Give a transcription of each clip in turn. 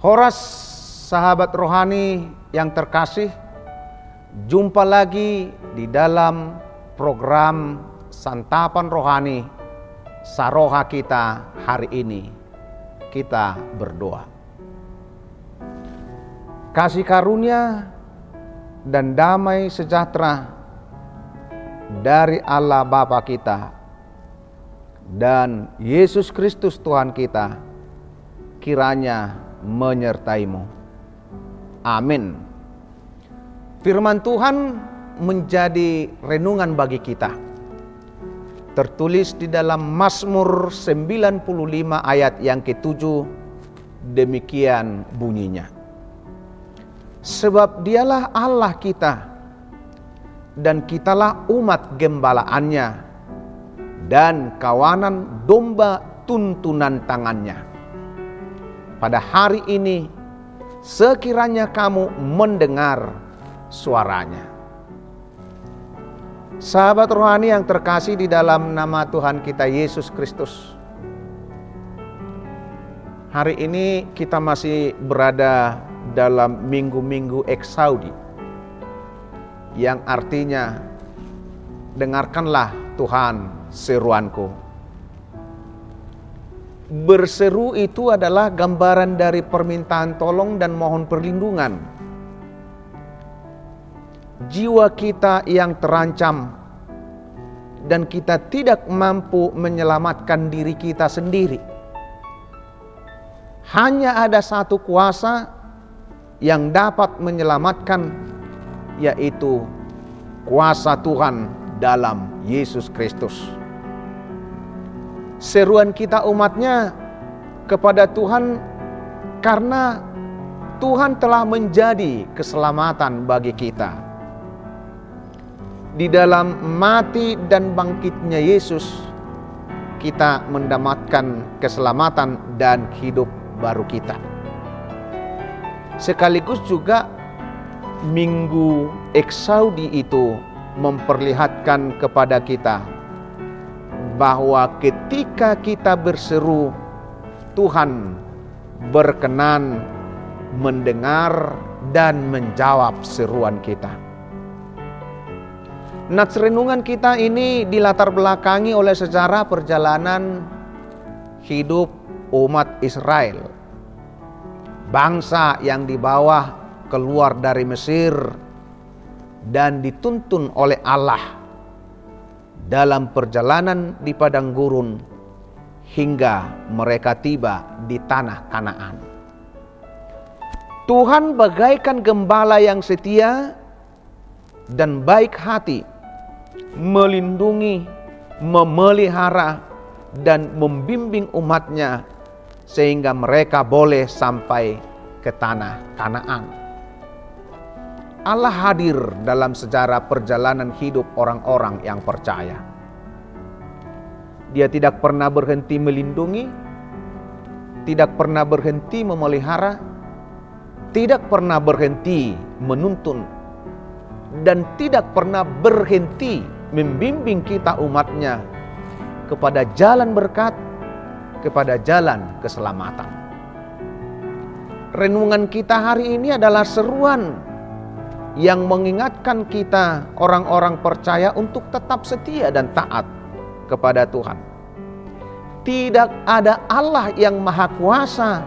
Horas sahabat rohani yang terkasih, jumpa lagi di dalam program santapan rohani Saroha kita hari ini. Kita berdoa. Kasih karunia dan damai sejahtera dari Allah Bapa kita dan Yesus Kristus Tuhan kita kiranya menyertaimu. Amin. Firman Tuhan menjadi renungan bagi kita tertulis di dalam Mazmur 95 ayat yang ketujuh demikian bunyinya sebab dialah Allah kita dan kitalah umat gembalaannya dan kawanan domba tuntunan tangannya pada hari ini sekiranya kamu mendengar suaranya Sahabat rohani yang terkasih di dalam nama Tuhan kita Yesus Kristus. Hari ini kita masih berada dalam minggu-minggu eksaudi. Yang artinya dengarkanlah Tuhan seruanku. Berseru itu adalah gambaran dari permintaan tolong dan mohon perlindungan jiwa kita yang terancam dan kita tidak mampu menyelamatkan diri kita sendiri. Hanya ada satu kuasa yang dapat menyelamatkan yaitu kuasa Tuhan dalam Yesus Kristus. Seruan kita umatnya kepada Tuhan karena Tuhan telah menjadi keselamatan bagi kita di dalam mati dan bangkitnya Yesus, kita mendapatkan keselamatan dan hidup baru kita. Sekaligus juga minggu eksaudi itu memperlihatkan kepada kita bahwa ketika kita berseru Tuhan berkenan mendengar dan menjawab seruan kita. Nats renungan kita ini dilatar belakangi oleh sejarah perjalanan hidup umat Israel. Bangsa yang dibawa keluar dari Mesir dan dituntun oleh Allah dalam perjalanan di padang gurun hingga mereka tiba di tanah Kanaan. Tuhan bagaikan gembala yang setia dan baik hati melindungi, memelihara, dan membimbing umatnya sehingga mereka boleh sampai ke tanah Kanaan. Allah hadir dalam sejarah perjalanan hidup orang-orang yang percaya. Dia tidak pernah berhenti melindungi, tidak pernah berhenti memelihara, tidak pernah berhenti menuntun, dan tidak pernah berhenti membimbing kita umatnya kepada jalan berkat, kepada jalan keselamatan. Renungan kita hari ini adalah seruan yang mengingatkan kita orang-orang percaya untuk tetap setia dan taat kepada Tuhan. Tidak ada Allah yang maha kuasa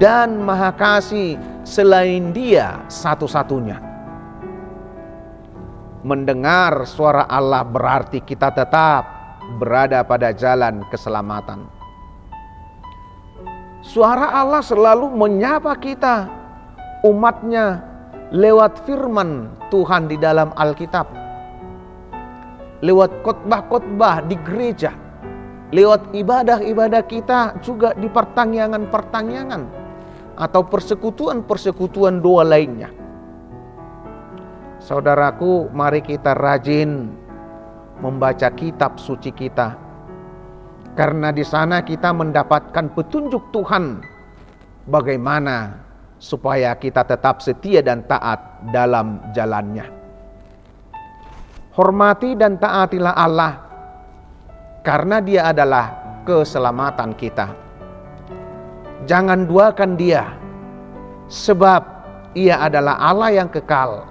dan maha kasih selain dia satu-satunya mendengar suara Allah berarti kita tetap berada pada jalan keselamatan. Suara Allah selalu menyapa kita, umatnya, lewat firman Tuhan di dalam Alkitab. Lewat khotbah-khotbah di gereja. Lewat ibadah-ibadah kita juga di pertanyaan-pertanyaan. Atau persekutuan-persekutuan doa lainnya. Saudaraku, mari kita rajin membaca kitab suci kita. Karena di sana kita mendapatkan petunjuk Tuhan bagaimana supaya kita tetap setia dan taat dalam jalannya. Hormati dan taatilah Allah karena Dia adalah keselamatan kita. Jangan duakan Dia sebab Ia adalah Allah yang kekal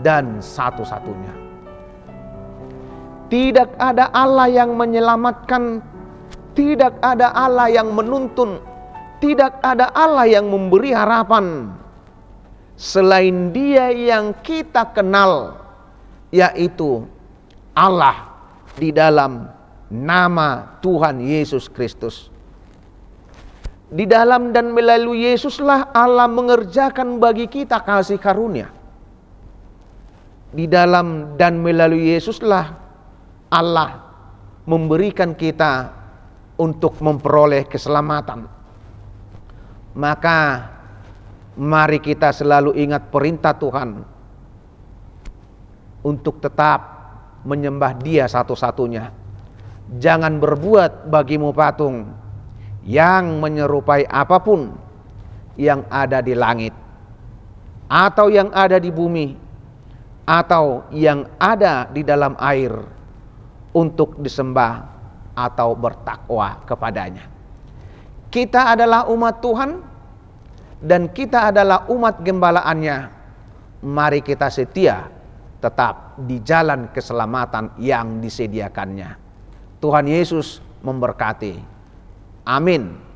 dan satu-satunya. Tidak ada Allah yang menyelamatkan, tidak ada Allah yang menuntun, tidak ada Allah yang memberi harapan selain Dia yang kita kenal, yaitu Allah di dalam nama Tuhan Yesus Kristus. Di dalam dan melalui Yesuslah Allah mengerjakan bagi kita kasih karunia. Di dalam dan melalui Yesuslah Allah memberikan kita untuk memperoleh keselamatan. Maka mari kita selalu ingat perintah Tuhan untuk tetap menyembah Dia satu-satunya. Jangan berbuat bagimu patung yang menyerupai apa pun yang ada di langit atau yang ada di bumi atau yang ada di dalam air untuk disembah atau bertakwa kepadanya. Kita adalah umat Tuhan dan kita adalah umat gembalaannya. Mari kita setia tetap di jalan keselamatan yang disediakannya. Tuhan Yesus memberkati. Amin.